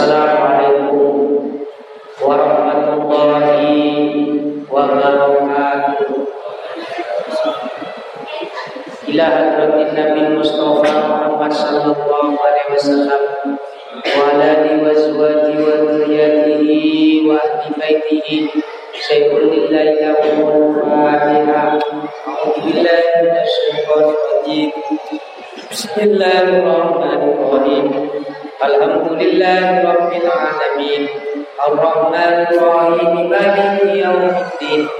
السلام عليكم Maliki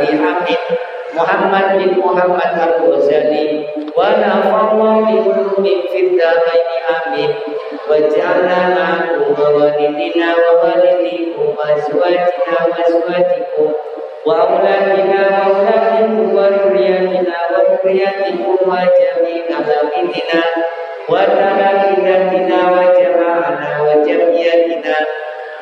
Abi Hamid Muhammad bin Muhammad Al-Ghazali wa nafallahu bi ulumin fid dharaini amin. Wa ja'alna ma'akum wa walidina wa walidikum wa azwajina wa azwajikum wa auladina wa auladikum wa dhurriyyatina wa dhurriyyatikum wa jami'a abidina wa talamidatina wa jama'ana wa jamiyatina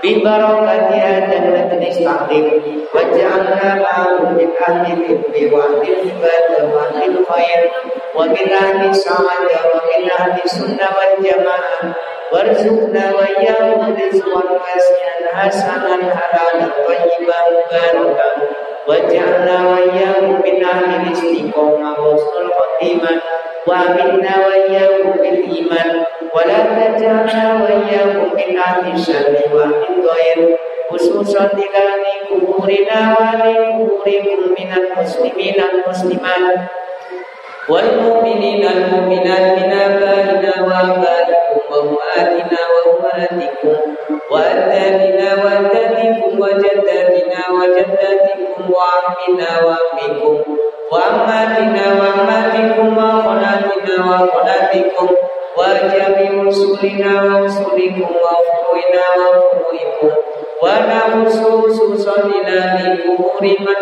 ببركة هذا المجلس العظيم واجعلنا معهم من أهل العلم وأهل العبادة وأهل الخير ومن أهل السعادة ومن أهل السنة والجماعة وارزقنا وإياهم رزقا واسعا حسنا حلالا طيبا مباركا waj'alna wa iyyakum min ahli istiqamah husnul khotimah wa minna wa iyyakum bil iman. Wa la taj'alna wa min ahli syarri wa min dhair khususan ila kuburina muslimin al muslimat. والمؤمنين المؤمنات من آبائنا وآبائكم وأمهاتنا وأمهاتكم وأجدادنا وأجدادكم وجداتنا وجداتكم وعمنا وعمكم وأماتنا وأماتكم وخلاتنا وخلاتكم وجميع wa nafsu susolina bi umuri man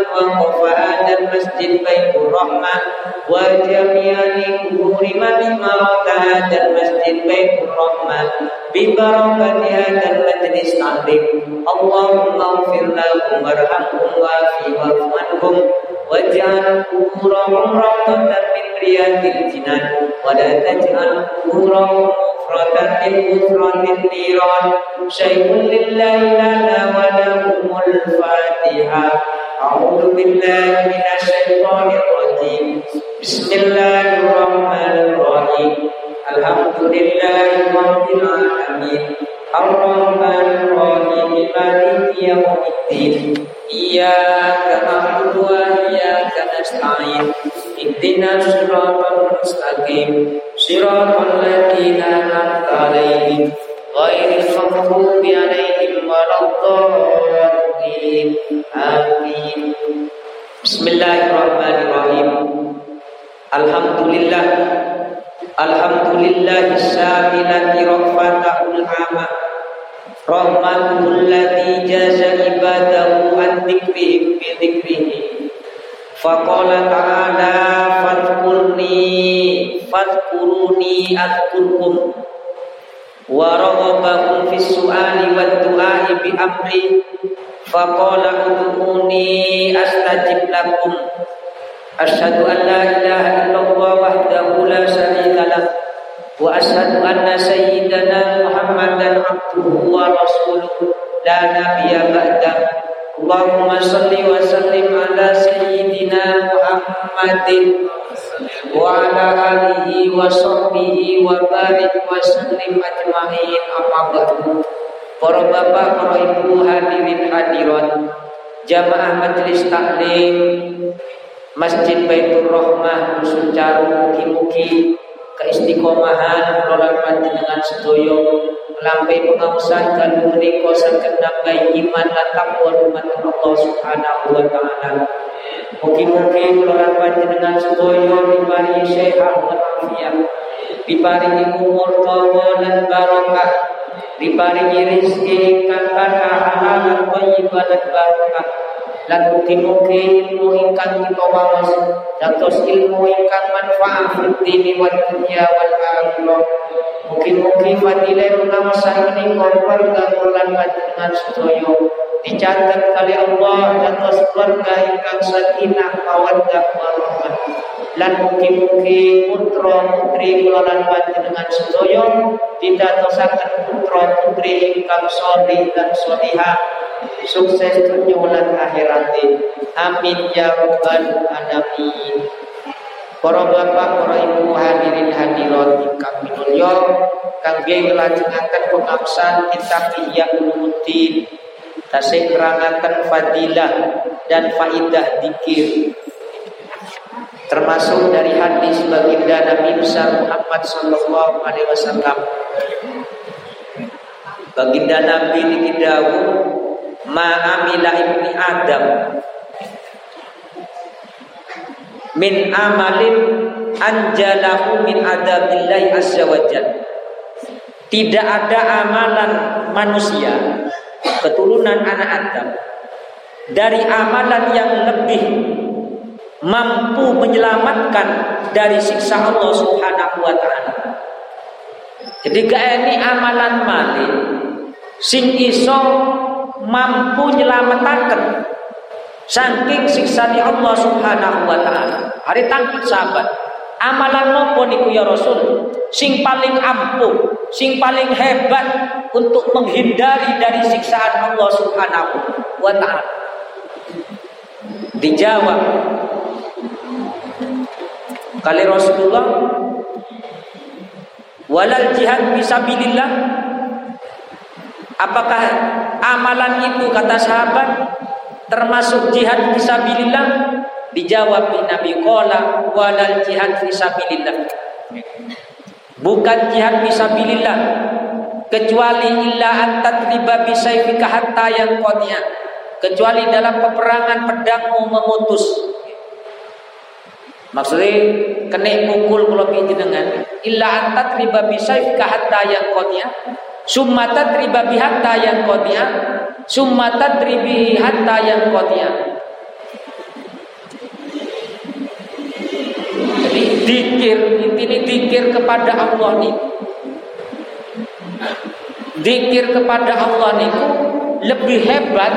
dan masjid baitur rahmah. Wa jami'ani umuri di imarata dan masjid baitur rahmah. Bi barakatiha dan majlis taklim Allahumma ighfir lahum warhamhum wa fi wa'fu واجعل قبورهم روضة من رياض الجنان ولا تجعل قبورهم مفردة من مفرد النيران شيء لله لنا ولهم الفاتحة أعوذ بالله من الشيطان الرجيم بسم الله الرحمن الرحيم Alhamdulillahi Rabbil Alamin Ar-Rahman Ar-Rahim Maliki Yawmiddin Iyyaka na'budu wa iyyaka nasta'in. Ihdinas siratal mustaqim. Siratal ladzina an'amta 'alaihim. Ghairil maghdubi 'alaihim waladdallin. Amin. Bismillahirrahmanirrahim. Alhamdulillah. Alhamdulillahi syamilati rahmatahul amma Rahmatul ladhi jaza ibadahu an dhikrihim bi dhikrihi Faqala ta'ala fadkurni fadkuruni adkurkum Wa raghabahum fis su'ali wad du'ai bi amri. Faqala udhuni astajib lakum. Ashadu an la ilaha أن سيدنا محمدا عبده ورسوله لا نبي بعده اللهم صل وسلم على سيدنا محمد وعلى آله وصحبه وبارك وسلم أجمعين أما بعد Para bapak, para ibu hadirin hadirat Jamaah Majelis Taklim Masjid Baitur Rahmah Dusun Caru mugi-mugi keistiqomahan kula panjenengan sedoyo lampai pengausan kalau menika saged nambahi iman lan takwa dumateng Allah Subhanahu wa taala. Mugi-mugi kula panjenengan sedoyo diparingi sehat lan afiat, diparingi umur dawa dan barokah, diparingi rezeki ingkang kathah halal lan thayyibah dan barokah lan mugi-mugi ilmu ingkang kita waos dados ilmu ingkang manfaat fid dini wal dunya wal akhirah mugi-mugi fadilah pengawasan menika keluarga bulan panjenengan sedaya dicatat kali Allah dados keluarga ingkang sakinah mawaddah warahmah lan mugi-mugi putra putri kula lan panjenengan sedaya didatosaken putra putri ingkang saleh dan salihah sukses dunia lan akhirat amin ya rabbal alamin. Para bapak para ibu hadirin hadirat ingkang minulya kangge nglajengaken pengabsan kitab Ihya Ulumuddin. Tasih kerangaken fadilah dan faidah dikir. Termasuk dari hadis baginda Nabi besar Muhammad sallallahu alaihi wasallam. Baginda Nabi niki dawuh ma'amila ibni Adam. Min amalin anjalahu min adabillahi azza wajal tidak ada amalan manusia keturunan anak Adam dari amalan yang lebih mampu menyelamatkan dari siksa Allah Subhanahu wa taala. Jadi ini amalan mali sing iso mampu nyelamataken saking siksa Allah Subhanahu wa taala. Hari tangkut sahabat. Amalan nopo niku ya Rasul? Sing paling ampuh, sing paling hebat untuk menghindari dari siksaan Allah Subhanahu wa taala. Dijawab kali Rasulullah walal jihad fisabilillah Apakah amalan itu kata sahabat termasuk jihad fisabilillah? Dijawab di Nabi qala walal jihad fisabilillah. Bukan jihad fisabilillah kecuali illa an tatriba bisayfika hatta yang qadiya. Kecuali dalam peperangan pedangmu memutus. Maksudnya kena pukul kalau dengan illa an tatriba bisayfika hatta yang qadiya Summa tadriba bihatta yang kotia Summa tadribi hatta yang kotia Jadi dikir Ini dikir kepada Allah nih. Dikir kepada Allah nih Lebih hebat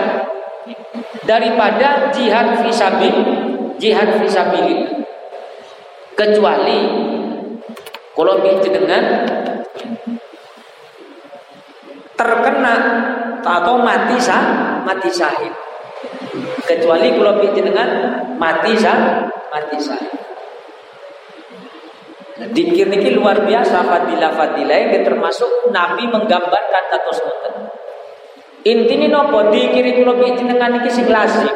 Daripada jihad fisabil Jihad fisabilillah. Kecuali Kalau dengan terkena atau mati sah mati syahid kecuali kalau dengan mati sah mati nah, dikir niki luar biasa fadilah fadilah yang termasuk Nabi menggambarkan status ngoten. Intine nopo? Dikir kula dengan niki sing lazim?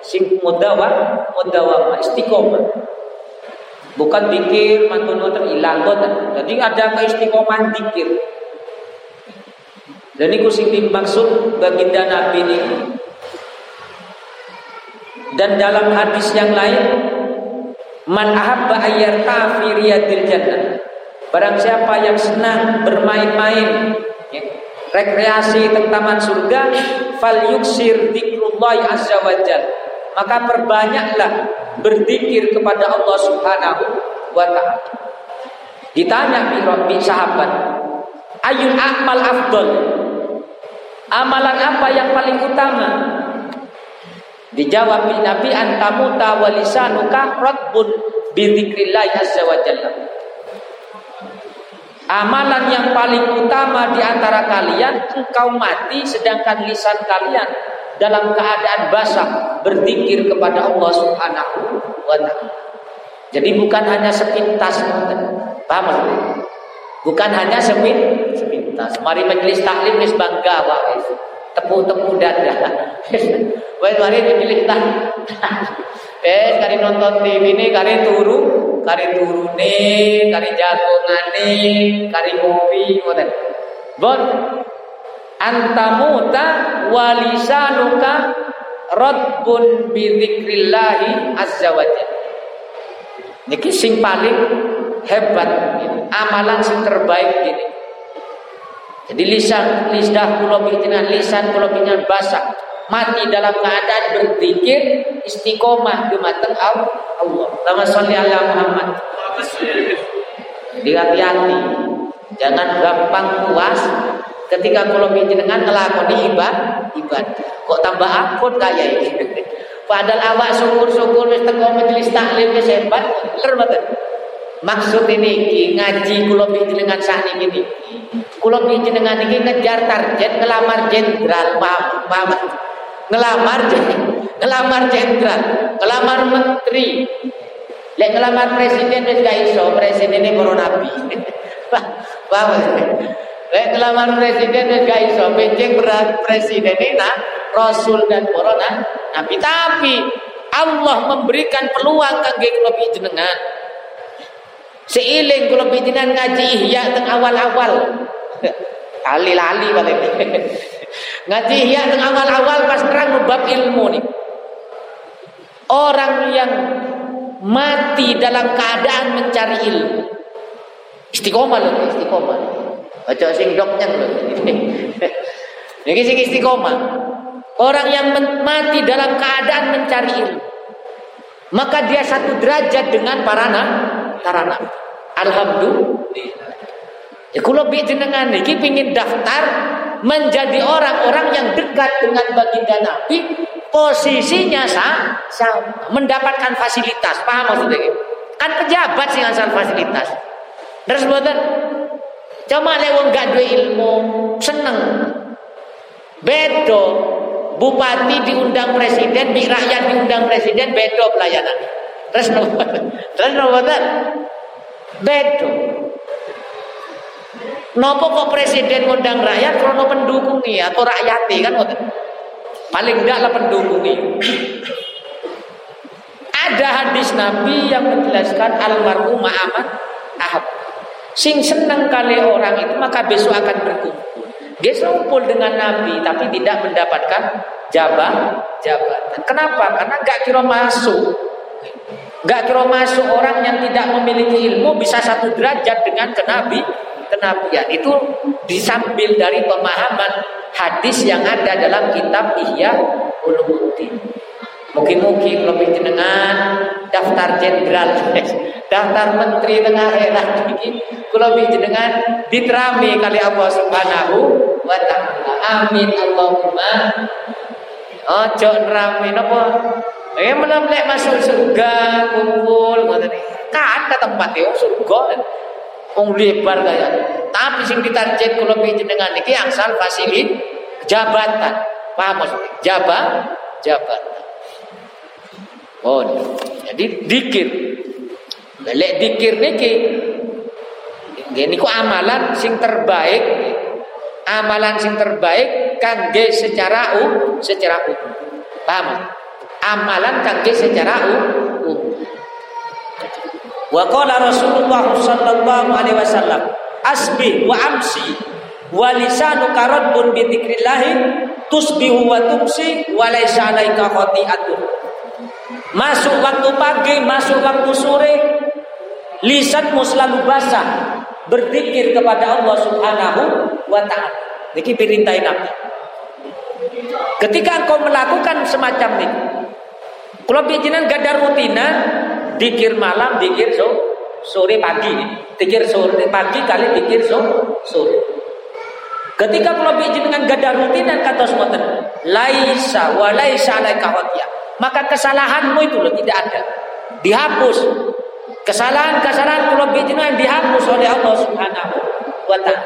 Sing mudawa mudawa istiqomah. Bukan dikir mantun terhilang jadi ada keistiqomahan dikir. Dan itu sing dimaksud baginda Nabi ini. Dan dalam hadis yang lain, man ahabba ayyarta fi jannah. Barang siapa yang senang bermain-main, ya, rekreasi di taman surga, fal yuksir dzikrullah azza wajal. Maka perbanyaklah berzikir kepada Allah Subhanahu wa taala. Ditanya bi sahabat, ayul amal afdol Amalan apa yang paling utama? Dijawab Nabi antamuta walisanuka ratbun bidzikrillah azza wa jalla. Amalan yang paling utama di antara kalian engkau mati sedangkan lisan kalian dalam keadaan basah berzikir kepada Allah Subhanahu wa taala. Jadi bukan hanya sepintas, paham Bukan hanya sepintas. Mari majelis taklim wis bangga wae. Tepuk-tepuk dada. Wes mari dipilih tah. Eh, kari nonton TV ini kari turu, kari turune, kari jagongane, kari kopi ngoten. Bon. Antamuta walisanuka radbun bi dzikrillahi azza wajalla. Niki sing paling hebat, amalan sing terbaik gini. Jadi lisan lidah kula dengan lisan kula basah mati dalam keadaan berzikir istiqomah dumateng Allah. Lama sholli ala Muhammad. Hati-hati. Jangan gampang puas ketika kula dengan ngelakoni ibadah ibadah. Kok tambah akut kayak ini. Padahal awak syukur-syukur wis teko majelis taklim wis hebat, bener Maksud ini ngaji kula dengan saat ini. Kula dengan ini ngejar target ngelamar jenderal, paham, paham. Ngelamar ngelamar jenderal, ngelamar menteri. Lek ngelamar presiden wis gak iso, presiden ini para nabi. Paham? Lek ngelamar presiden wis gak iso, benceng berat presiden ini nah rasul dan para nabi. Tapi Allah memberikan peluang kangge lebih jenengan. Seiling kula jenengan ngaji ihya teng awal-awal. Lali-lali balik. ngaji ihya teng awal-awal pas terang bab ilmu nih. Orang yang mati dalam keadaan mencari ilmu. Istiqomah loh, istiqomah. Baca sing doknya loh. Ini sing istiqomah. Orang yang mati dalam keadaan mencari ilmu. Maka dia satu derajat dengan para nabi. Alhamdulillah. Ya kalau jenengan niki pingin daftar menjadi orang-orang yang dekat dengan baginda Nabi, posisinya sama, sama mendapatkan fasilitas. Paham maksudnya? Kan pejabat sih asal fasilitas. Terus buatan Cuma lewat gak dua ilmu, seneng. Bedo bupati diundang presiden, di rakyat diundang presiden, bedo pelayanan. Terus terus buatan Bedo. Nopo kok presiden ngundang rakyat kalau pendukungnya atau rakyati kan Paling enggak lah pendukungnya. Ada hadis Nabi yang menjelaskan almarhum amat ahab. Sing senang kali orang itu maka besok akan berkumpul. Dia seumpul dengan Nabi tapi tidak mendapatkan jabatan. jabatan. Kenapa? Karena gak kira masuk. Gak kira masuk orang yang tidak memiliki ilmu bisa satu derajat dengan kenabi kenabian. Itu disambil dari pemahaman hadis yang ada dalam kitab Ihya Ulumuddin. Mungkin-mungkin lebih jenengan daftar jenderal, daftar menteri tengah era ini, lebih jenengan diterami kali Allah Subhanahu wa taala. Amin Allahumma. Ojo nerami napa? Eh menemplek masuk surga kumpul ngoten Kan ada tempat ya surga. Wong lebar kaya. Tapi sing ditarget kula jenengan iki angsal fasilit jabatan. Paham maksudnya? Jabatan, jabatan. Oh, jadi dikir. Lek dikir niki Gini ku amalan sing terbaik amalan sing terbaik kangge secara um, secara umum. Paham? Amalan kangge secara umum. Wa qala Rasulullah sallallahu alaihi wasallam, asbih wa amsi wa lisanu karadun bi dzikrillah tusbihu wa tumsi wa laisa alaika khati'atun. Masuk waktu pagi, masuk waktu sore, lisanmu selalu basah berzikir kepada Allah Subhanahu wa taala. Niki perintah Nabi. Ketika engkau melakukan semacam ini, kalau bijinan gak ada rutina, dikir malam, dikir so, sore pagi, dikir sore pagi kali dikir so, sore. Ketika kalau bijinan gak ada rutinan kata semuanya, laisa wa laisa alaika maka kesalahanmu itu loh tidak ada, dihapus. Kesalahan-kesalahan kalau bijinan dihapus oleh Allah Subhanahu wa taala.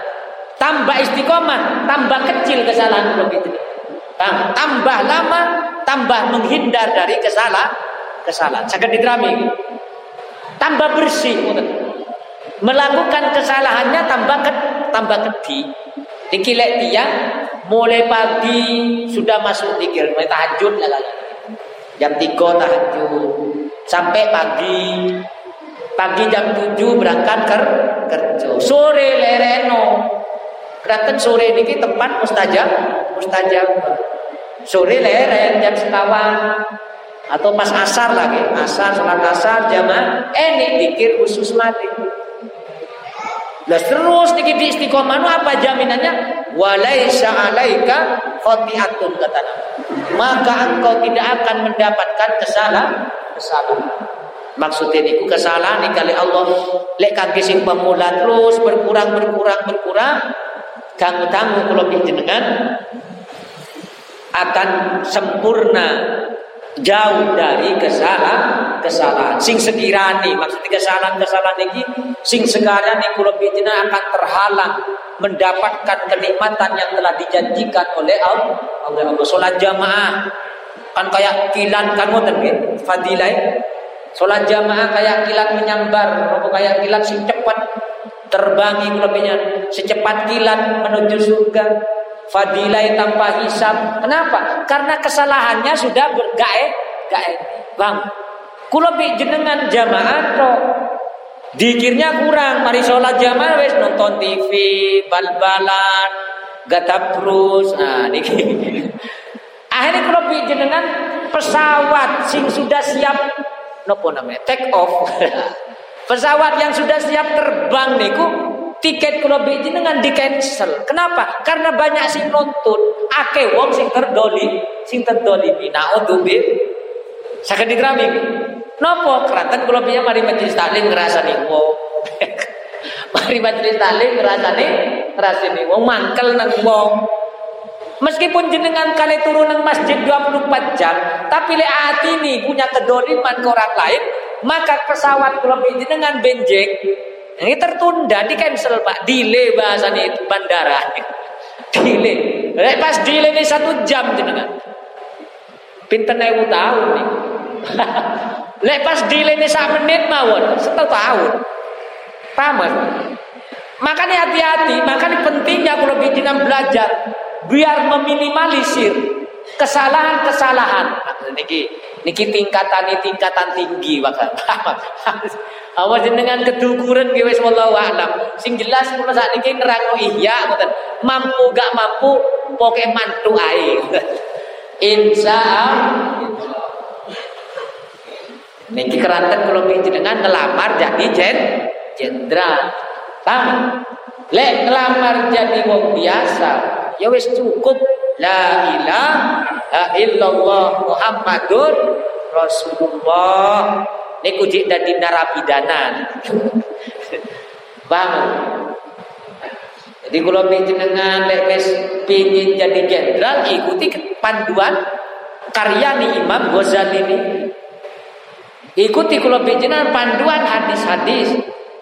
Tambah istiqomah, tambah kecil kesalahan begitu. Tambah lama, tambah menghindar dari kesalahan. Kesalahan. Sangat didrami. Tambah bersih. Melakukan kesalahannya tambah ke, tambah kedi. Dikilek dia Mulai pagi sudah masuk dikir, mulai tahajud lah kali. Jam 3 tahajud sampai pagi. Pagi jam 7 berangkat ker kerja. Sore lereno. Datang sore ini tempat mustajab, mustajab. Sore leren jam sekawan atau pas asar lagi, asar sholat asar jamaah, eh nih dikir khusus mati. Lah terus niki di istiqomah apa jaminannya? Walaisa alaika khati'atun kata Maka engkau tidak akan mendapatkan kesalahan, kesalahan. Maksudnya niku kesalahan nih kali Allah lek kaki sing pemula terus berkurang berkurang berkurang kamu tamu kalau jenengan akan sempurna jauh dari kesalahan kesalahan. Sing sekirani maksudnya kesalahan kesalahan ini sing sekarang ini bitina akan terhalang mendapatkan kenikmatan yang telah dijanjikan oleh Allah oleh Allah. Sholat jamaah kan kayak kilat kan ngoten nggih? Fadilah sholat jamaah kayak kilat menyambar apa kayak kilat sing cepat terbangi lebihnya secepat kilat menuju surga Fadilai tanpa hisab. Kenapa? Karena kesalahannya sudah bergae gae. Bang, kulo jenengan jamaah kok dikirnya kurang. Mari sholat jamaah wes nonton TV, bal-balan, terus. Nah, niki. Akhirnya kulo jenengan pesawat sing sudah siap nopo namanya take off. pesawat yang sudah siap terbang niku tiket kalau dengan di cancel. Kenapa? Karena banyak sing nonton. Ake wong sing terdoli, sing terdoli bina bi. Sakit digrami. Nopo keratan kalau biya mari majelis taklim nih wong. mari majelis taklim nih nih wong mangkel nang wong. Meskipun jenengan kali turun nang masjid 24 jam, tapi le hati ini punya kedoliman ke orang lain, maka pesawat kalau jenengan benjek ini tertunda, di cancel Pak. Delay bahasanya itu bandara. delay. Pas delay ini satu jam jenengan. Pinten ewu tahun nih. Lek pas delay ini satu menit mawon, satu tahun. Paham Makanya hati-hati, makanya pentingnya kalau bijinan belajar biar meminimalisir kesalahan-kesalahan. Niki niki tingkatan tingkatan tinggi bahkan. Awas dengan kedukuran ge wis wallahu alam. Sing jelas kula saat niki nerangno ihya ngoten. Mampu gak mampu poke mantu ae. Insya Allah. Niki keranten kula dengan ngelamar jadi jen jenderal. Paham? Lek ngelamar jadi wong biasa, ya wis cukup la ilaha illallah Muhammadur Rasulullah niku jik dadi narapidana. Bang. Jadi kalau dengan lek pingin jadi jenderal ikuti panduan karya nih Imam Ghazali ini. Ikuti kalau dengan panduan hadis-hadis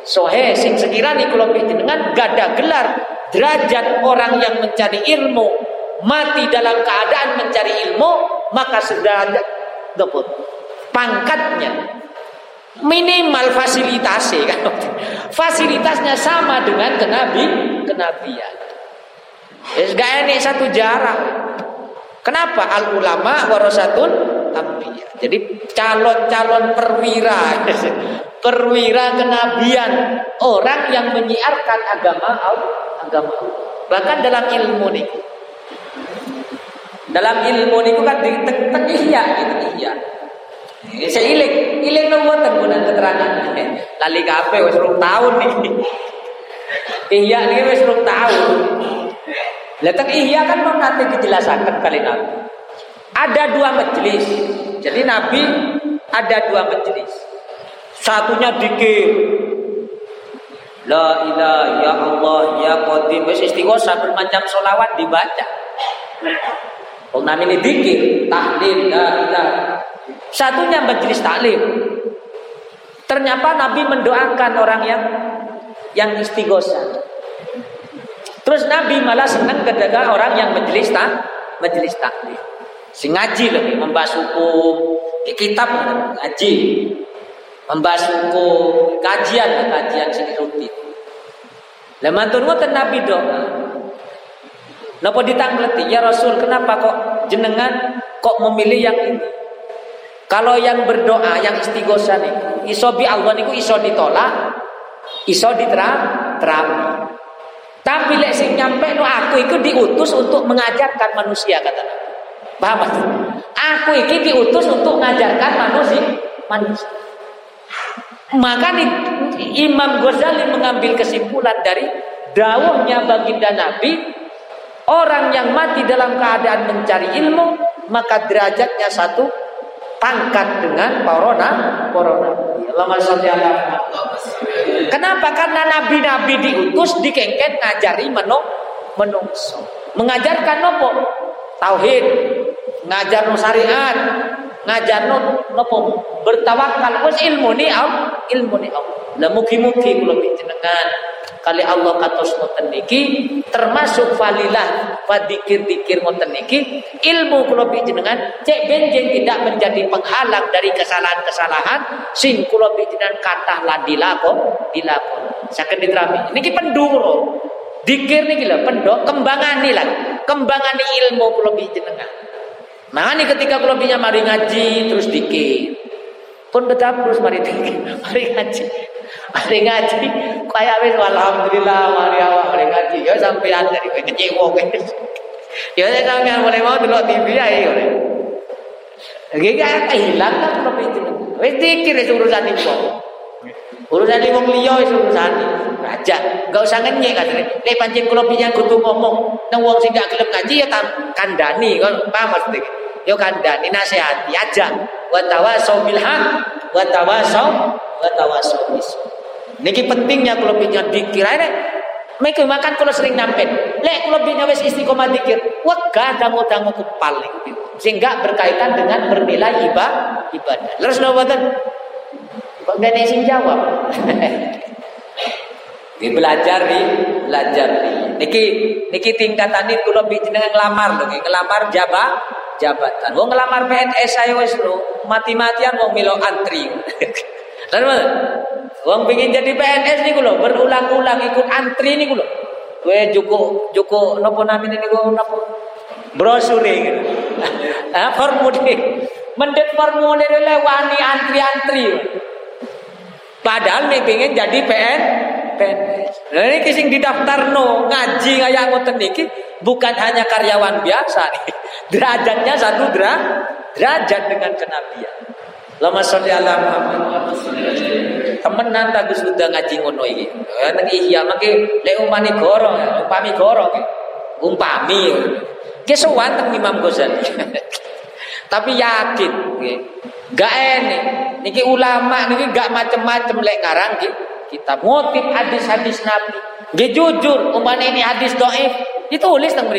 sohe sing sekiranya kalau dengan gada gelar derajat orang yang mencari ilmu mati dalam keadaan mencari ilmu maka sudah dapat pangkatnya minimal fasilitasnya kan fasilitasnya sama dengan kenabi kenabian. Es gak enak satu jarak kenapa? Al ulama warasatun ambiyah jadi calon-calon perwira. Perwira kenabian. Orang yang menyiarkan agama agama bahkan dalam ilmu nih dalam ilmu niku kan di teng ihya gitu ihya saya ilik, ilik nang mboten gunan keterangan. Lali kabeh wis rong tahun niki. Iya niki wis rong tahun. Lah iya kan mau nanti dijelasaken kali Nabi. Ada dua majelis. Jadi Nabi ada dua majelis. Satunya dikir. La ilaha ya Allah ya Qadim wis istighosah bermacam solawat dibaca. Kalau namanya dikir, tahlil, la ilaha Satunya majelis taklim. Ternyata Nabi mendoakan orang yang yang istighosa. Terus Nabi malah senang ketika orang yang majelis tak majelis taklim. Si ngaji lebih membahas hukum kitab ngaji membahas hukum kajian kajian sing rutin. Lah matur ngoten Nabi doa. Napa ditangleti? Ya Rasul, kenapa kok jenengan kok memilih yang ini? Kalau yang berdoa, yang istighosah nih, iso bi Allah niku iso ditolak, iso diterang, terang. Tapi lek sing nyampe no aku itu diutus untuk mengajarkan manusia kata Nabi. Paham mas? Aku ini diutus untuk mengajarkan manusia, manusia. Maka Imam Ghazali mengambil kesimpulan dari dawuhnya baginda Nabi Orang yang mati dalam keadaan mencari ilmu maka derajatnya satu pangkat dengan corona corona. Allahumma sholli ala Kenapa? Karena nabi-nabi diutus dikengken ngajari meno menungso. Mengajarkan nopo? Tauhid, ngajar no syariat, ngajar no nopo bertawakal wis ilmu ni ilmu ni Allah. Lah mugi-mugi kula jenengan kali Allah katos ngoten niki termasuk falilah fadikir-dikir ngoten niki ilmu kula jenengan cek benjing tidak menjadi penghalang dari kesalahan-kesalahan sing kula jenengan kathah lan dilakon dilakon. Saged diterami niki penduro dikir niki lho pendok kembangane lah. Kembangane ilmu kula jenengan. Nah ini ketika kula mari ngaji terus dikir pun betapa terus mari dikir mari ngaji Mari ngaji kaya wis alhamdulillah mari awak mari ngaji ya sampean dari kowe kecewa kowe. Ya sampean boleh mau delok TV ae oleh. Gak hilang kan kalau itu. Wis dikir urusan iku. Urusan iki wong wis urusan aja. Enggak usah ngenyek katanya. Nek pancen kula kudu ngomong nang wong sing gak ngaji ya kandani kan paham maksudnya. Yo kandani nasihati aja. Wa tawasau bil haq wa bis. Niki pentingnya kalau punya dikir ini mereka makan kalau sering nampet. Lek kalau punya wes istiqomah dikir, wegah dangu-dangu kepal sehingga berkaitan dengan bernilai ibadah. ibadah. Terus buatan kok gak sing jawab. Ini belajar nih, belajar nih. Niki niki tingkatan ini kalau bikin ngelamar loh, ngelamar jabat jabatan. Wong ngelamar PNS saya wes lo mati-matian mau milo antri. Lalu Wong pingin jadi PNS nih kulo berulang-ulang ikut antri nih kulo. Kue juku juku nopo namin ini gue nopo gitu. Ah formulir. Mendet formulir lewani antri-antri. Padahal nih pingin jadi PN PNS. Nah ini kising didaftar no ngaji kayak ngoten niki bukan hanya karyawan biasa. Derajatnya satu derajat dengan kenabian. Lama sholli ala Muhammad. Temenan tak sudah ngaji ngono iki. Ya nang ihya mangke lek umpami goro, umpami goro umpami. Ki sowan Imam Ghazali. Tapi yakin. Gak enek. Niki ulama niki gak macem-macem lek ngarang nggih kitab ngutip hadis-hadis Nabi. Nggih jujur, umpamane ini hadis dhaif, ditulis teng.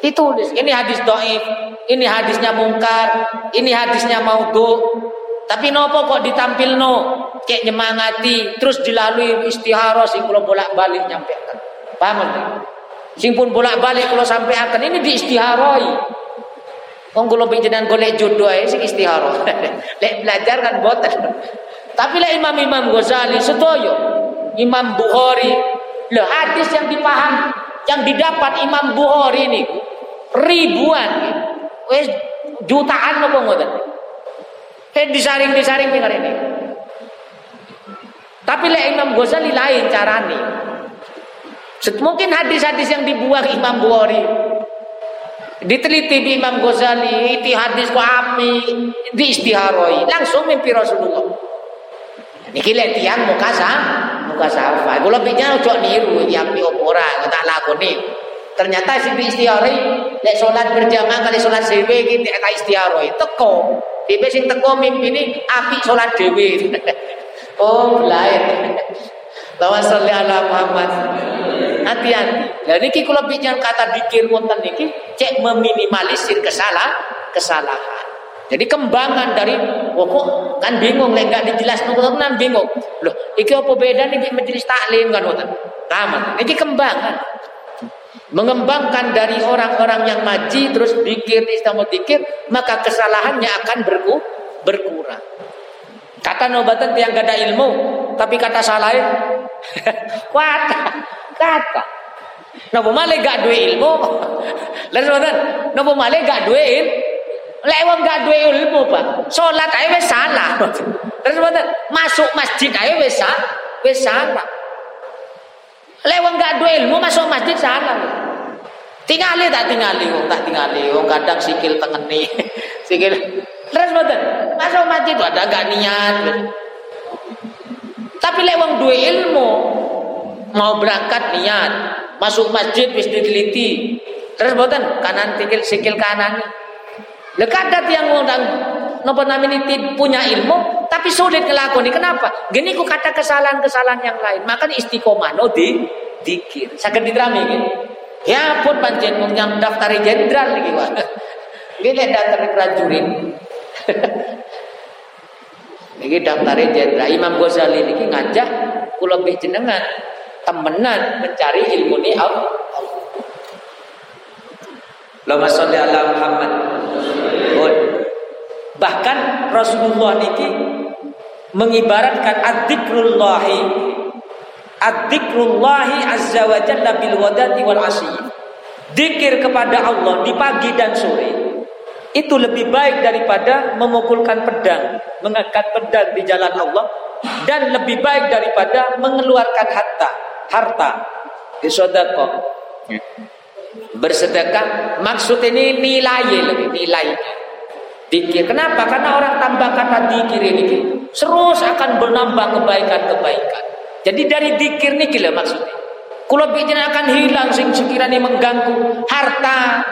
Ditulis, ini hadis dhaif, ini hadisnya mungkar, ini hadisnya maudhu, tapi nopo kok ditampil no, kayak nyemangati, terus dilalui istihara sing kula bolak-balik nyampaikan. Paham nggak? Sing pun bolak-balik kalau sampai akan ini diistiharoi. Wong kula pinjenan golek jodoh ae sing istihara. Lek belajar kan boten. Tapi lek Imam-imam Ghazali sedoyo, Imam Bukhari, lo hadis yang dipaham, yang didapat Imam Bukhari ini ribuan. Wes jutaan nopo ngoten. Eh disaring-disaring dengar ini. Tapi lek Imam Ghazali lain carane. Mungkin hadis-hadis yang dibuang Imam Bukhari diteliti di Imam Ghazali, itu hadis ku api, diistiharoi, langsung mimpi Rasulullah. Niki lek tiang muka sah, muka safa. Kula pinya ojo niru tiang pi ora, tak lakoni. Ternyata si istiharoi lek salat berjamaah kali salat dhewe iki tak istiharoi, teko. Tipe sing teko mimpini api salat dhewe. oh, lain. Lawan salli ala Muhammad. Hati-hati. Lah niki kula bicara kata dikir wonten niki cek meminimalisir kesalahan, kesalahan. Jadi kembangan dari oh kok kan bingung lek enggak dijelasno kan bingung. Loh, iki apa beda nih majelis taklim kan wonten. Tamat. Niki kembangan mengembangkan dari orang-orang yang maji terus dikir istimewa dikir maka kesalahannya akan berku, berkurang kata nobatan yang gak ada ilmu tapi kata salah kata kata Napa malih gak duwe ilmu? Ngoten, napa malih gak duwe ilmu? Lek wong gak duwe ilmu, Pak. Salat ae wis salah. Terus mboten, masuk masjid ae wis wis salah. Lek wong gak duwe ilmu masuk masjid salah. Tingali tak tingali wong tak tingali wong kadang sikil tengeni. sikil Terus mboten, masuk masjid ada gak niat. Tapi lek wong duwe ilmu mau berangkat niat, masuk masjid wis diteliti. Terus mboten kanan sikil sikil kanan. Lekadat yang ngundang nopo namanya punya ilmu tapi sulit ngelakoni. Kenapa? Gini ku kata kesalahan-kesalahan yang lain. Maka istiqomah no di dikir. Sakit diterami gitu. Ya pun panjen yang daftar jenderal lagi wah. Gini daftar prajurit. Ini daftar jenderal Imam Ghazali ini ngajak kula jenengan temenan mencari ilmu ni Allah. Allahumma sholli ala Muhammad. Bahkan Rasulullah niki mengibaratkan adzikrullahi adzikrullahi azza wa jalla bil wadati wal asyi. Dikir kepada Allah di pagi dan sore itu lebih baik daripada memukulkan pedang, mengangkat pedang di jalan Allah dan lebih baik daripada mengeluarkan harta, harta di sedekah. Bersedekah maksud ini nilai lebih nilainya. Dikir. Kenapa? Karena orang tambah kata dikir ini terus akan bernambah kebaikan-kebaikan. Jadi dari dikir ini gila maksudnya. Kalau bikin akan hilang sing sekiranya mengganggu harta.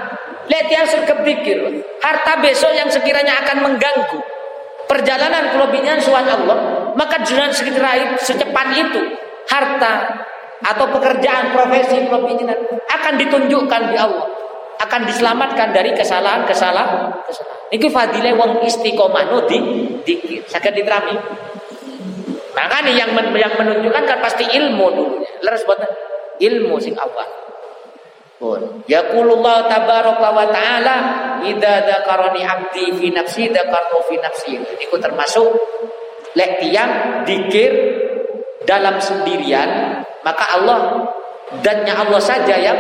Lihat yang serkep dikir. Harta besok yang sekiranya akan mengganggu perjalanan kalau bikin suat Allah, maka jalan sekiranya secepat itu harta atau pekerjaan profesi kalau akan ditunjukkan di Allah akan diselamatkan dari kesalahan-kesalahan. Ini fadilah wong istiqomah no di dikir. Sakit diterami. Makanya yang men, yang menunjukkan kan pasti ilmu dulunya. Leres buat ilmu sing awal. Pun. Yaqulullah tabaraka wa ta'ala idza dzakarani abdi fi nafsi dzakartu fi nafsi. Iku termasuk lek tiang dikir dalam sendirian, maka Allah dannya Allah saja yang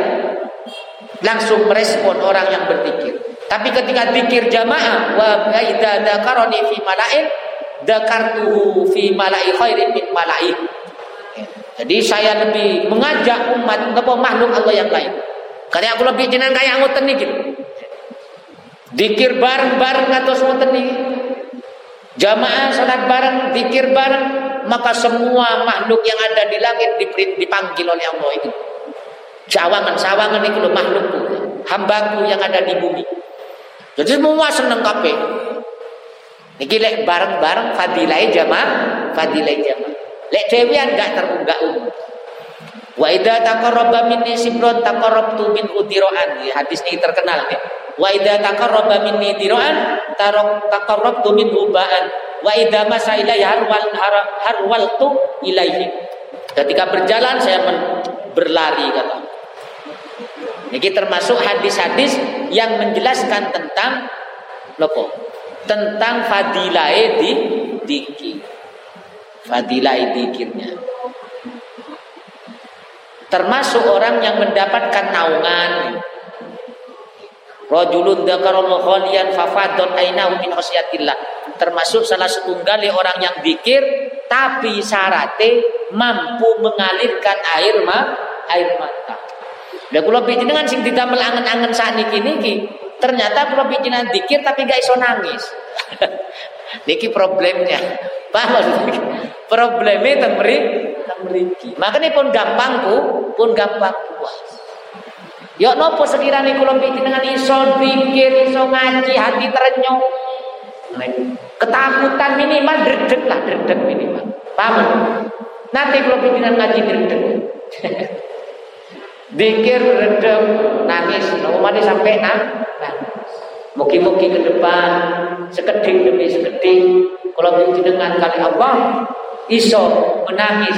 langsung merespon orang yang berzikir. Tapi ketika zikir jamaah wa idza dzakarani fi mala'in dzakartuhu fi mala'i khairin min mala'i. Jadi saya lebih mengajak umat apa makhluk Allah yang lain. Karena aku lebih jenengan kayak ngoten niki. Dikir bareng-bareng atau ngoten niki. Jamaah salat bareng, dikir bareng, maka semua makhluk yang ada di langit dipanggil oleh Allah itu. Sawangan-sawangan itu loh makhlukku, hambaku yang ada di bumi. Jadi semua seneng kape. Niki lek bareng-bareng fadilai jamaah, fadilai jamaah. Lek dewian gak terunggak umum. Wa idza taqarraba minni sibron taqarrabtu min udiroan. Hadis ini terkenal ya. Wa idza taqarraba minni diroan tarok taqarrabtu min ubaan. Wa idza masa ilayya harwal harwaltu ilaihi. Ketika berjalan saya berlari kata ini termasuk hadis-hadis yang menjelaskan tentang lopo, tentang fadilai di dikir. Fadilai dikirnya. Termasuk orang yang mendapatkan naungan. Rajulun dzakarallahu khalian fafadot ainahu min khasyatillah. Termasuk salah setunggal orang yang dikir tapi syaratnya mampu mengalirkan air ma air mata. Lah kula dengan sing didamel angen-angen saat niki ternyata kula pijinan dikir tapi gak iso nangis. niki problemnya. Paham? Problemnya teng mriki, teng mriki. Pun gampangku, pun gampang puas. Yo nopo sekiranya kula dengan iso pikir, iso ngaji, hati terenyuh. Ketakutan minimal dredeg lah, dredeg minimal. Paham? Nanti kalau pikiran ngaji dredeg. Dikir redem nangis, nomane sampai nah. Mugi-mugi ke depan sekeding demi sekeding kalau dengan kali Allah iso menangis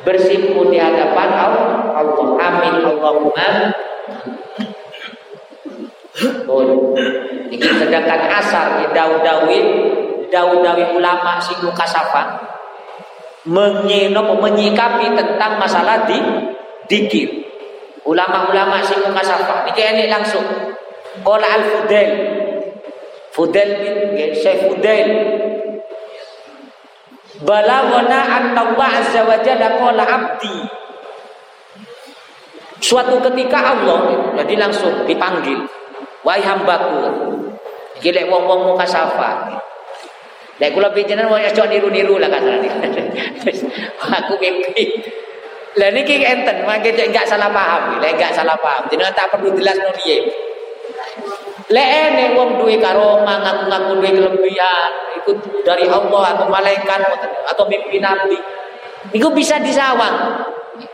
bersimpu di hadapan Allah. Amin Allahumma. Bon. Ini sedangkan asar di dawi-dawi dawi-dawi ulama sing kasafa menyikapi tentang masalah di dikir ulama-ulama sing mukasafah niki enek langsung. Qala al fudail bin Syekh fudail. Balagona anna Allah azza wa jalla qala abdi. Suatu ketika Allah jadi langsung dipanggil. Wahai hambaku iki lek wong-wong mukasafah Lek kula pinjenan mau aja niru-niru lah kasarane. aku mimpi. Lah niki enten, mangke enggak salah paham. Lek enggak salah paham, jenengan tak perlu jelas no piye. Lek ene wong duwe karoma ngaku-ngaku duwe kelebihan, ikut dari Allah atau malaikat atau mimpi nabi. Iku bisa disawang.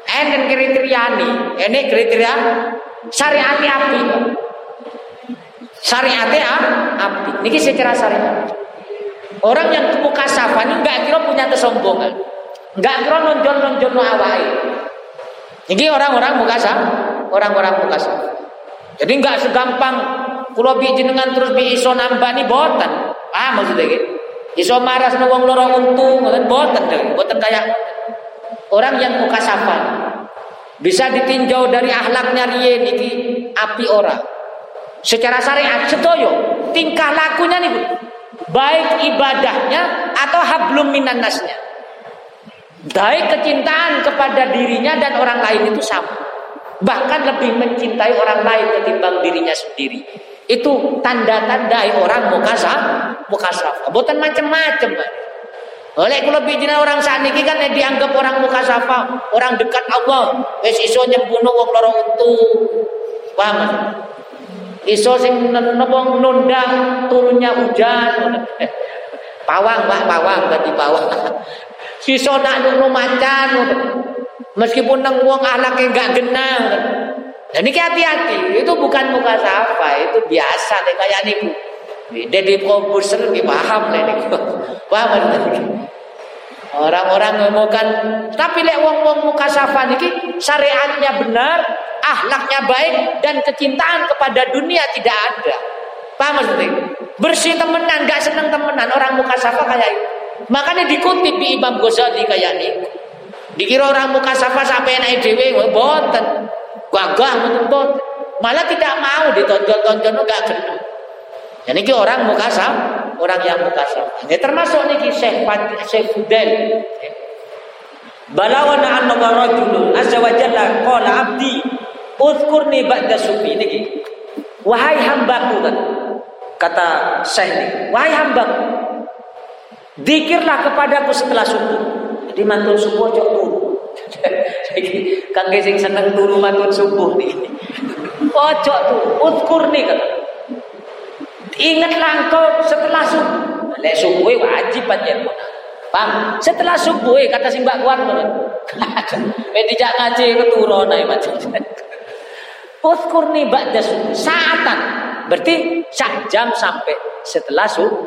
Enten kriteriane, ene kriteria syariat api. Syariat api. Niki secara syariat. Orang yang mukasafah ini nggak kira punya kesombongan, nggak kira nonjol-nonjol no awai. Ini orang-orang mukasaf, orang-orang mukasaf. Jadi nggak segampang kulo bi jenengan terus bi iso nambah nih boten. Ah maksudnya gitu. Iso marah sama wong loro untung, kan boten boten kayak orang yang mukasafah. Bisa ditinjau dari ahlaknya riye niki api ora. Secara syariat setoyo tingkah lakunya nih baik ibadahnya atau hablum minan nasnya. Baik kecintaan kepada dirinya dan orang lain itu sama. Bahkan lebih mencintai orang lain ketimbang dirinya sendiri. Itu tanda-tanda orang mukasa, mukasaf. Bukan macam-macam. Oleh kalau bijina orang saat ini kan dianggap orang mukasafa, orang dekat Allah. Wes iso nyembunuh wong loro untu. Paham? Iso sing nembong nunda turunnya hujan. Pawang, Pak, pawang berarti pawang. Siso nak nunggu macan. Meskipun nang wong alake enggak genah. Dan ini hati-hati, itu bukan muka safa, itu biasa deh kayak niku. Dedi komputer lebih paham lah niku. Paham Orang-orang ngomongkan, tapi lek wong-wong muka safa niki syariatnya benar, ahlaknya baik dan kecintaan kepada dunia tidak ada. Paham maksudnya? Bersih temenan, gak seneng temenan orang muka safa kayak itu. Makanya dikutip di Imam Ghazali kayak ini. Dikira orang muka safa sampai naik dewe, boten. Gagah betul Malah tidak mau ditonjol-tonjol gak kena. Jadi ini orang muka safa orang yang mukasaf. Ini termasuk niki Syekh Syekh Fudel. Balawana anna rajulun azza wa jalla qala abdi uzkurni ba'da sufi niki. Wahai hambaku kan kata Syekh ini, wahai hambaku Dikirlah kepadaku setelah subuh. Jadi mantul subuh ojo turu. Kang sing seneng turu mantul subuh nih. Ojo turu, uzkurni kata. Ingatlah engkau setelah subuh. Lek subuh wajib aja. Paham? Setelah subuh kata si Mbak Kuat ngono. Eh tidak ngaji keturun ae macam. Uzkurni ba'da subuh. Saatan. Berarti sak jam sampai setelah subuh.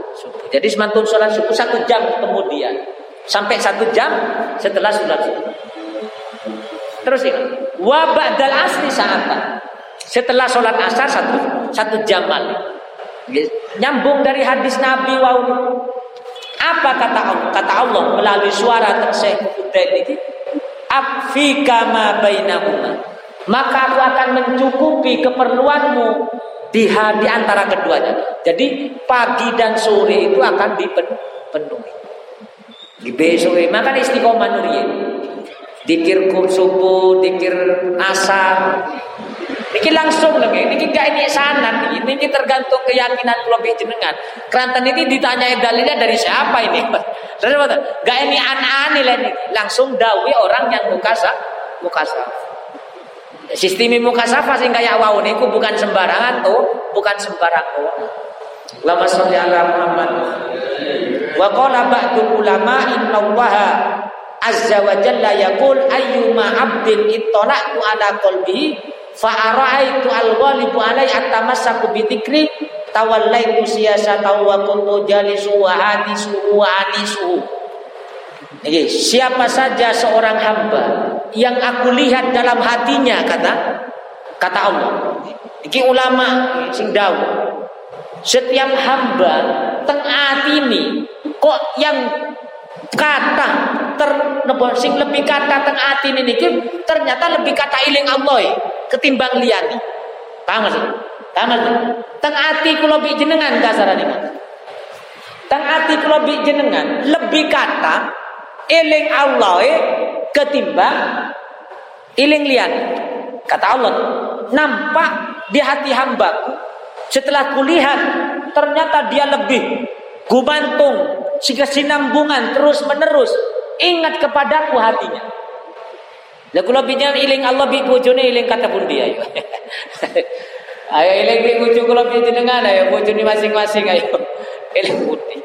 Jadi semantun sholat subuh satu jam kemudian. Sampai satu jam setelah sholat subuh. Terus ini. Wa ba'dal asri saatan. Setelah sholat asar satu satu jam balik. Nyambung dari hadis Nabi wow. Apa kata Allah? Kata Allah melalui suara tersebut ini. Afika ma. Maka aku akan mencukupi keperluanmu di, di antara keduanya. Jadi pagi dan sore itu akan dipenuhi. Di besok, maka istiqomah nuriye. Dikir subuh, dikir asar, Niki langsung lagi, niki gak ini sana, niki tergantung keyakinan lebih jenengan. Kerantan ini ditanya dalilnya dari siapa ini? Gak ini an-an ini, langsung dawi orang yang mukasa, mukasa. Sistem mukasafah sih kayak wow niku bukan sembarangan tuh, bukan sembarang tuh. Lama sholli ala Muhammad. Wa qala ba'dul ulama inna Allah azza wa jalla yaqul ayyuma 'abdin ittala'tu ala qalbihi Fa'ara'aitu al-ghalibu alai atamassaku bidzikri tawallaitu siyasata wa kuntu jalisu wa hadisu wa anisu. Siapa saja seorang hamba yang aku lihat dalam hatinya kata kata Allah. Iki ulama sing dawuh. Setiap hamba tengah ini kok yang kata ter sing lebih kata teng ati niki ternyata lebih kata iling Allah. ketimbang liyani. Paham maksud? Paham maksud? Teng ati kula jenengan kasaran ini. Teng ati kula jenengan lebih kata eling Allah e ketimbang eling liyani. Kata Allah, nampak di hati hambaku setelah kulihat ternyata dia lebih gumantung sinambungan terus menerus ingat kepadaku hatinya. Lah kula pinjam iling Allah bi bojone iling kata pun dia ayo. ayo iling bi bojo kula bi jenengan ayo bojone masing-masing ayo. Iling putih.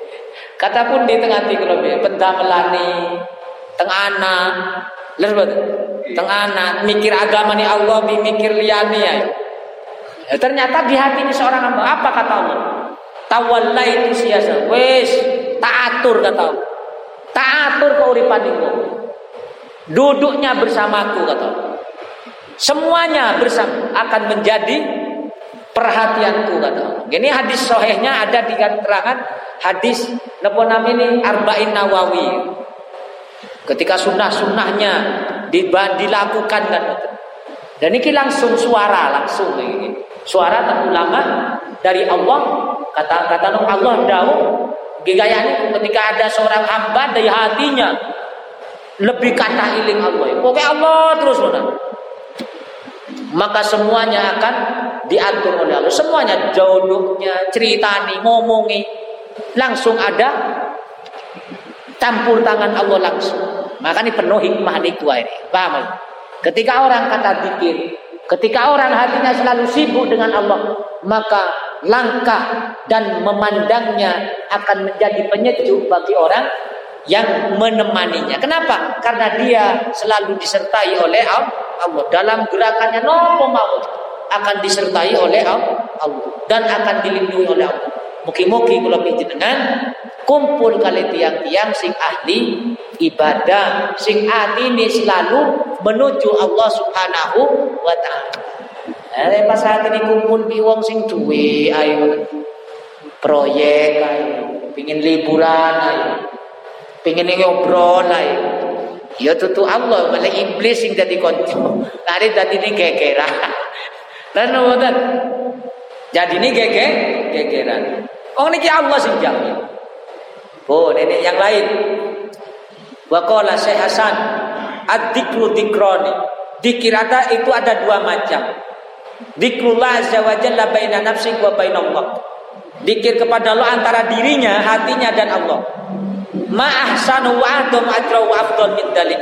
Kata pun di tengah hati kula bi melani tengah anak. Lha Tengah anak mikir agama ni Allah mikir liyane ayo. Ya, ternyata di hati ini seorang hamba apa kata Allah? Tawalla itu siasa. Wes, tak atur kata Allah. Tak atur keuripan itu. Duduknya bersamaku kata Semuanya bersama akan menjadi perhatianku kata Ini hadis sohehnya ada di keterangan hadis napa ini Arba'in Nawawi. Ketika sunnah-sunnahnya dilakukan dan dan ini langsung suara langsung ini. Suara tak ulama dari Allah kata kata Allah daun gaya ketika ada seorang hamba dari hatinya lebih kata iling Allah. Pokoknya Allah terus benar. Maka semuanya akan diatur oleh Allah. Semuanya jodohnya, ceritani, ngomongi langsung ada campur tangan Allah langsung. Maka ini penuh hikmah tua ini. Paham? Ketika orang kata dikir, ketika orang hatinya selalu sibuk dengan Allah, maka langkah dan memandangnya akan menjadi penyejuk bagi orang yang menemaninya. Kenapa? Karena dia selalu disertai oleh Allah. Dalam gerakannya nopo mau akan disertai oleh Allah dan akan dilindungi oleh Allah. Mugi-mugi kula dengan kumpul kali tiang-tiang sing ahli ibadah, sing ahli ini selalu menuju Allah Subhanahu wa taala. Eh pas saat ini kumpul bi wong sing duwe ayo proyek ayo pingin liburan ayo pengen ngobrol lah ya. Tutu Allah malah iblis sing dadi kanca. Lari dadi ni gegeran. Lan. Jadi ini gege gegeran. Oh niki Allah sing jamin. Oh nenek yang lain. Wa qala Syekh Hasan ad-dzikru dzikrani. Dzikir ada itu ada dua macam. Dzikrullah azza wa jalla baina nafsi wa baina Allah. Dikir kepada Allah antara dirinya, hatinya dan Allah ma ahsanu wa adum ajra wa afdal min dalik.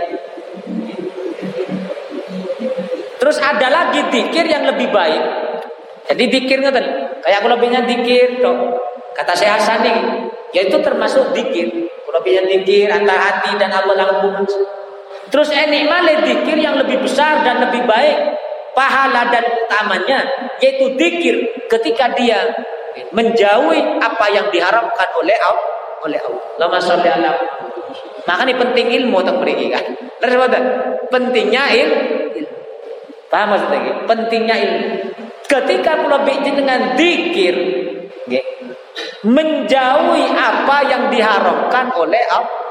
Terus ada lagi dikir yang lebih baik. Jadi dikir ngoten. Kayak kalau punya dikir toh. Kata saya Hasan ini, yaitu termasuk dikir. Kalau punya dikir antara hati dan Allah langsung. Terus enik malah dikir yang lebih besar dan lebih baik pahala dan utamanya yaitu dikir ketika dia menjauhi apa yang diharapkan oleh Allah oleh Allah. Lama sholli ala Maka ini penting ilmu untuk pergi kan. Terus Pentingnya ilmu. Paham maksudnya? Pentingnya ilmu. Ketika kula dengan dikir, menjauhi apa yang diharamkan oleh Allah.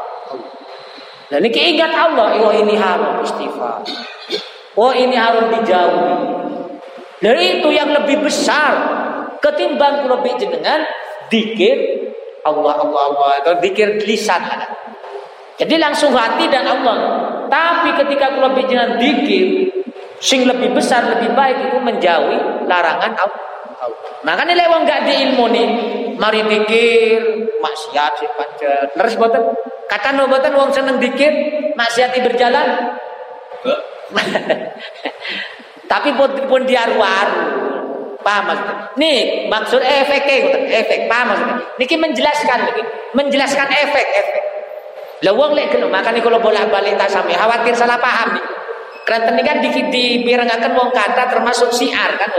Dan ini ingat Allah, oh ini haram istighfar. Oh ini harus dijauhi. Dari itu yang lebih besar ketimbang kula dengan dikir Allah Allah Allah. Itu zikir lisan. Jadi langsung hati dan Allah. Tapi ketika kula dengan zikir sing lebih besar lebih baik itu menjauhi larangan Allah. Makanya lewat nggak di ilmu nih. Mari dikir maksiat sih pancet terus boten? Kata no boten wong seneng dikir maksiat berjalan. Tapi pun, pun diaru-aru Paham maksudnya? Nih, maksud efeknya efek paham maksudnya? Niki menjelaskan lagi, menjelaskan efek-efek. Lawang lek kena makanya kalau bolak-balik tak sampai khawatir salah paham nih. Karena ini kan di, di akan wong kata termasuk siar kan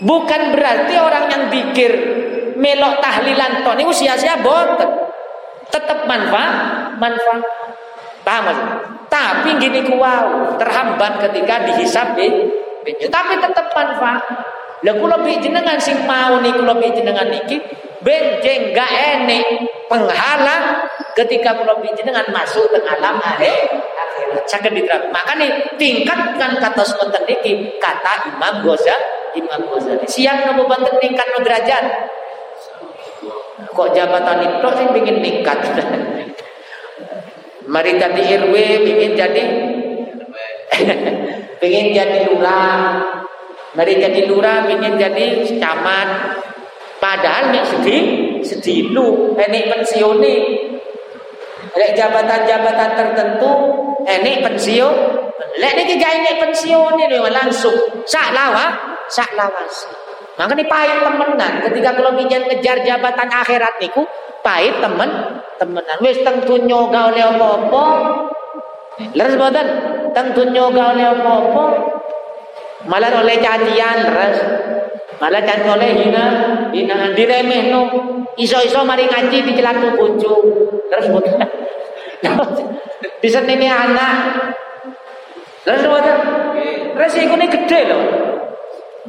Bukan berarti orang yang dikir melok tahlilan ton itu sia-sia boten. Tetap manfaat, manfaat. Paham maksudnya? Tapi gini kuau terhambat ketika dihisap di tapi tetap manfaat. Lah kula jenengan sing mau nih kula jenengan niki benjeng gak enek penghalang ketika kula jenengan masuk ke alam akhir akhirat. Saged diterang. Makanya tingkatkan kata wonten niki kata Imam Ghazali. Imam Ghazali. Siang nopo banten tingkat no derajat. Kok jabatan itu sih bikin tingkat. Mari tadi RW ingin jadi ingin jadi lurah. Mari jadi lurah ingin jadi camat. Padahal nek sedih sedih lu, ini pensiuni. Lek jabatan-jabatan tertentu ini pensiun. Lek niki gak ini pensiun ini langsung sak lawa, sak lawas. Maka ini pahit temenan ketika kalau ingin ngejar jabatan akhirat niku pahit temen temenan. Wis teng dunyo oleh apa-apa. Leres boten? Teng dunyo oleh apa-apa. Malah oleh cacian leres. Malah can oleh hina, hina diremehno. Iso-iso mari ngaji dicelatu bojo. Terus boten. Diseneni anak. Terus boten. Resikone gede loh.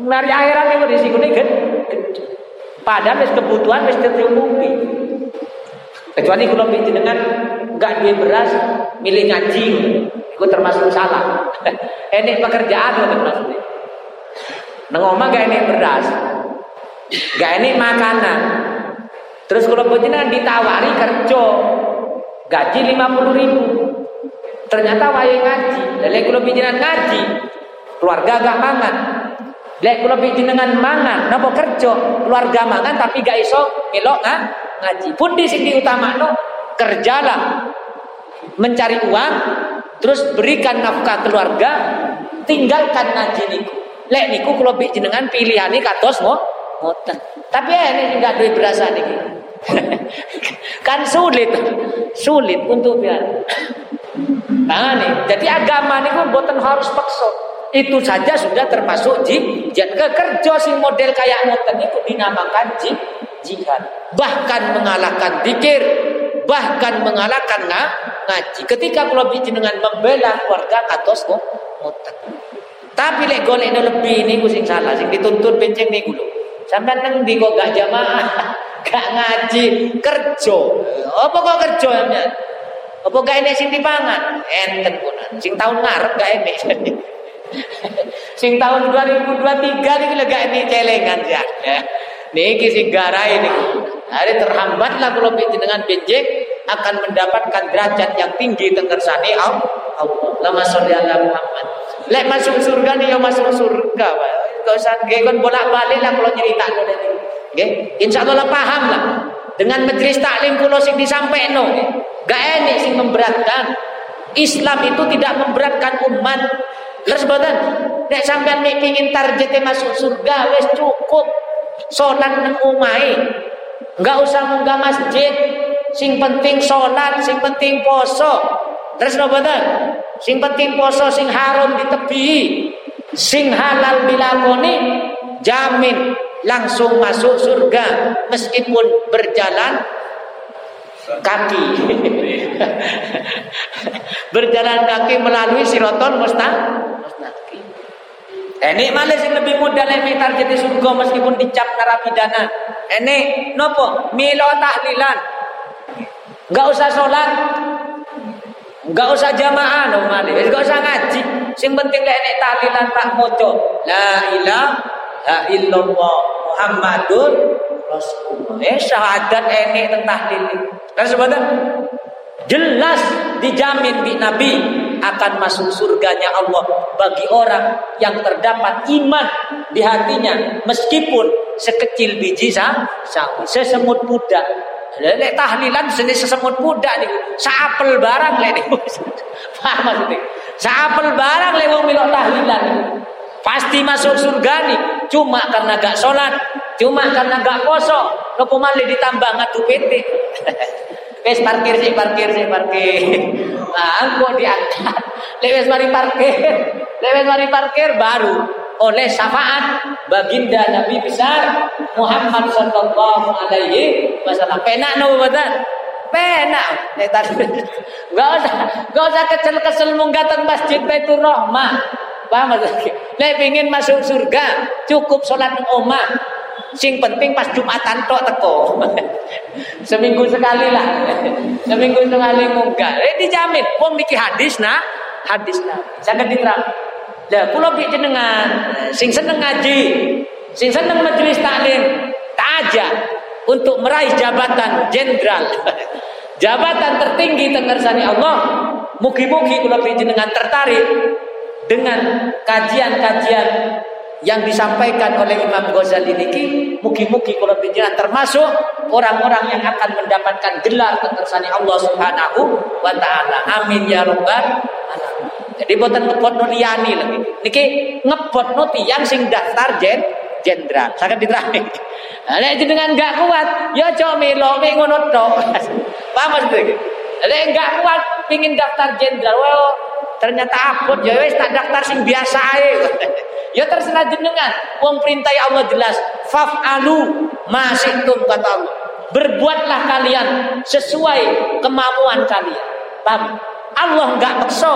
Mari akhirat itu resikone gede. Padahal wis kebutuhan wis tercukupi. Kecuali kalau dengan enggak dia beras milih ngaji, itu termasuk salah. Ini pekerjaan itu termasuk. Nang gak ini beras. Gak ini makanan. Terus kalau penjenengan ditawari kerja gaji 50 ribu. Ternyata wae ngaji. Lalu kalau penjenengan ngaji, keluarga gak mangan. Lek kalau dengan mangan, napa kerja, keluarga mangan tapi gak iso nggak ngaji. Pun di sini utama no kerjalah mencari uang, terus berikan nafkah keluarga, tinggalkan ngaji niku. Lek niku kalau jenengan pilihane kados mo ngoten. Tapi ya ini enggak duwe berasa niki. kan sulit. Sulit untuk ya. Nah, nih, jadi agama niku mboten harus paksa. Itu saja sudah termasuk jihad. Kerja sing model kayak ngoten itu dinamakan jihad. Bahkan mengalahkan dikir, bahkan mengalahkan ngaji. Ketika kalau dengan membela keluarga kados ngoten. Tapi lek golek lebih ini sing salah, sing dituntut penceng niku lho. Sampai neng di kok gak jamaah, gak ngaji, kerja. Apa kok kerja ya? Apa gak enek sing dipangan? Enten pun. Sing tahun ngarep gak enek. sing tahun 2023 niki lek gak enek celengan ya. Niki sing garai niku. Hari terhambatlah kalau dengan benjek akan mendapatkan derajat yang tinggi tenggersani Allah. Lama sholli Muhammad. Lek masuk surga nih, yo masuk surga, Pak. Enggak usah kon bolak-balik lah kalau cerita ngono niku. Nggih, insyaallah paham lah. Dengan majelis taklim kula sing disampaikan, gak enek sing memberatkan. Islam itu tidak memberatkan umat. Terus boten, nek sampean mek pengin targete masuk surga wis cukup salat nang omahe. Enggak usah munggah masjid. Sing penting salat, sing penting poso. Terus boten? Sing penting poso sing haram ditepi, sing halal dilakoni jamin langsung masuk surga meskipun berjalan kaki. berjalan kaki melalui sirotol mustaqim. Ini malah sing lebih mudah lebih target di surga meskipun dicap narapidana. Ini nopo milo tahlilan. Enggak usah sholat, Enggak usah jamaah no mali, enggak usah ngaji. Sing penting lek nek tahlilan tak maca. La ilaha illallah Muhammadur Rasulullah. Eh syahadat enek tentang tahlil. Kan sebentar jelas dijamin di Nabi akan masuk surganya Allah bagi orang yang terdapat iman di hatinya meskipun sekecil biji sawi sesemut budak Lek tahlilan jenis sesemut muda nih. Saapel barang lek nih. Paham maksudnya? Saapel barang lek wong milok tahlilan. Pasti masuk surga nih. Cuma karena gak sholat. Cuma karena gak poso. Nopo malih ditambah ngatu PT. Wes parkir sih, parkir sih, parkir. Nah, kok diangkat. Lek wes mari parkir. Lek wes mari parkir baru oleh syafaat baginda Nabi besar Muhammad sallallahu alaihi wasallam. Penak no badan. Penak. Nek tadi enggak usah enggak usah kecel-kecel munggah teng Masjid Baitur Rahmah. Paham? Nek pengin masuk surga, cukup sholat omah. Sing penting pas Jumatan tok teko. Seminggu sekali lah. Seminggu sekali munggah. Eh dijamin wong niki hadis nah, hadis nah. Saged diterang. Lah kula pik jenengan sing seneng ngaji, sing seneng majelis taklim, tak aja untuk meraih jabatan jenderal. jabatan tertinggi tengersani Allah. Mugi-mugi kula pik jenengan tertarik dengan kajian-kajian yang disampaikan oleh Imam Ghazali niki mugi-mugi kalau penjenengan termasuk orang-orang yang akan mendapatkan gelar ketersani Allah Subhanahu wa taala. Amin ya rabbal alamin. Jadi ngebot no liyani lagi. Niki ngebot no tiyang sing daftar jen jenderal. Saged diterangke. Nah, nek jenengan enggak kuat, ya aja melo mek ngono tok. Paham maksudnya? Nek enggak kuat pingin daftar jenderal, well, ternyata abot ya wis tak daftar sing biasa ae. Ya terserah jenengan. Wong perintah Allah jelas. Faf'alu masyitum kata Allah. Berbuatlah kalian sesuai kemampuan kalian. Paham? Allah enggak maksa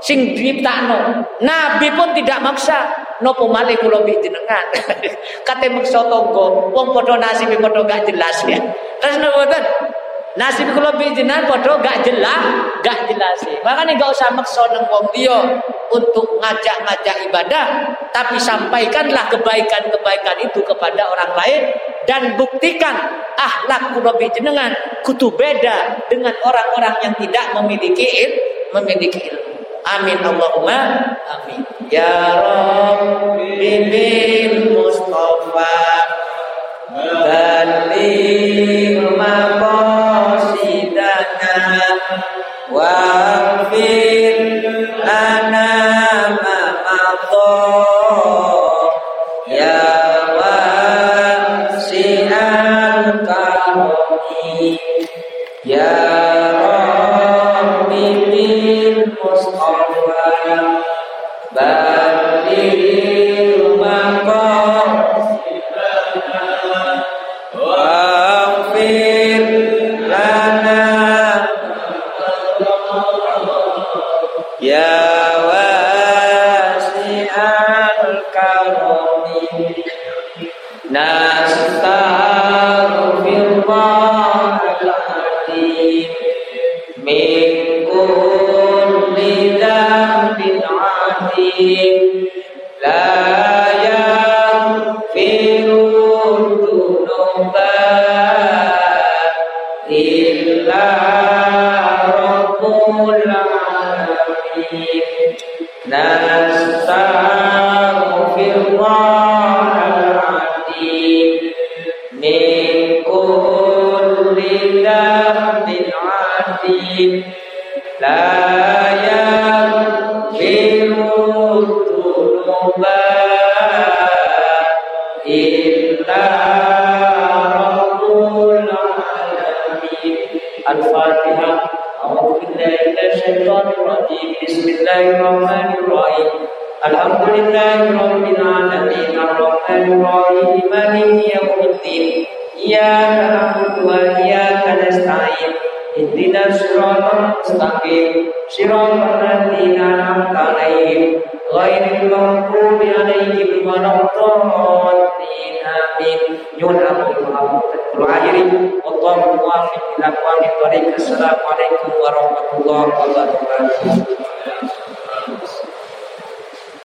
sing diptakno. Nabi pun tidak maksa. Nopo malih kula jenengan. Kate maksa tonggo, wong padha nasib padha gak jelas ya. Terus nopo Nasib kula jenengan padha gak jelas, gak jelas. Makanya gak usah maksa nang wong liya untuk ngajak-ngajak ibadah, tapi sampaikanlah kebaikan-kebaikan itu kepada orang lain dan buktikan akhlak kula jenengan kudu beda dengan orang-orang yang tidak memiliki ilmu, memiliki ilmu. Amin Allahumma amin. Ya Rabbi bil Mustafa Baligh maqasidana Waghfir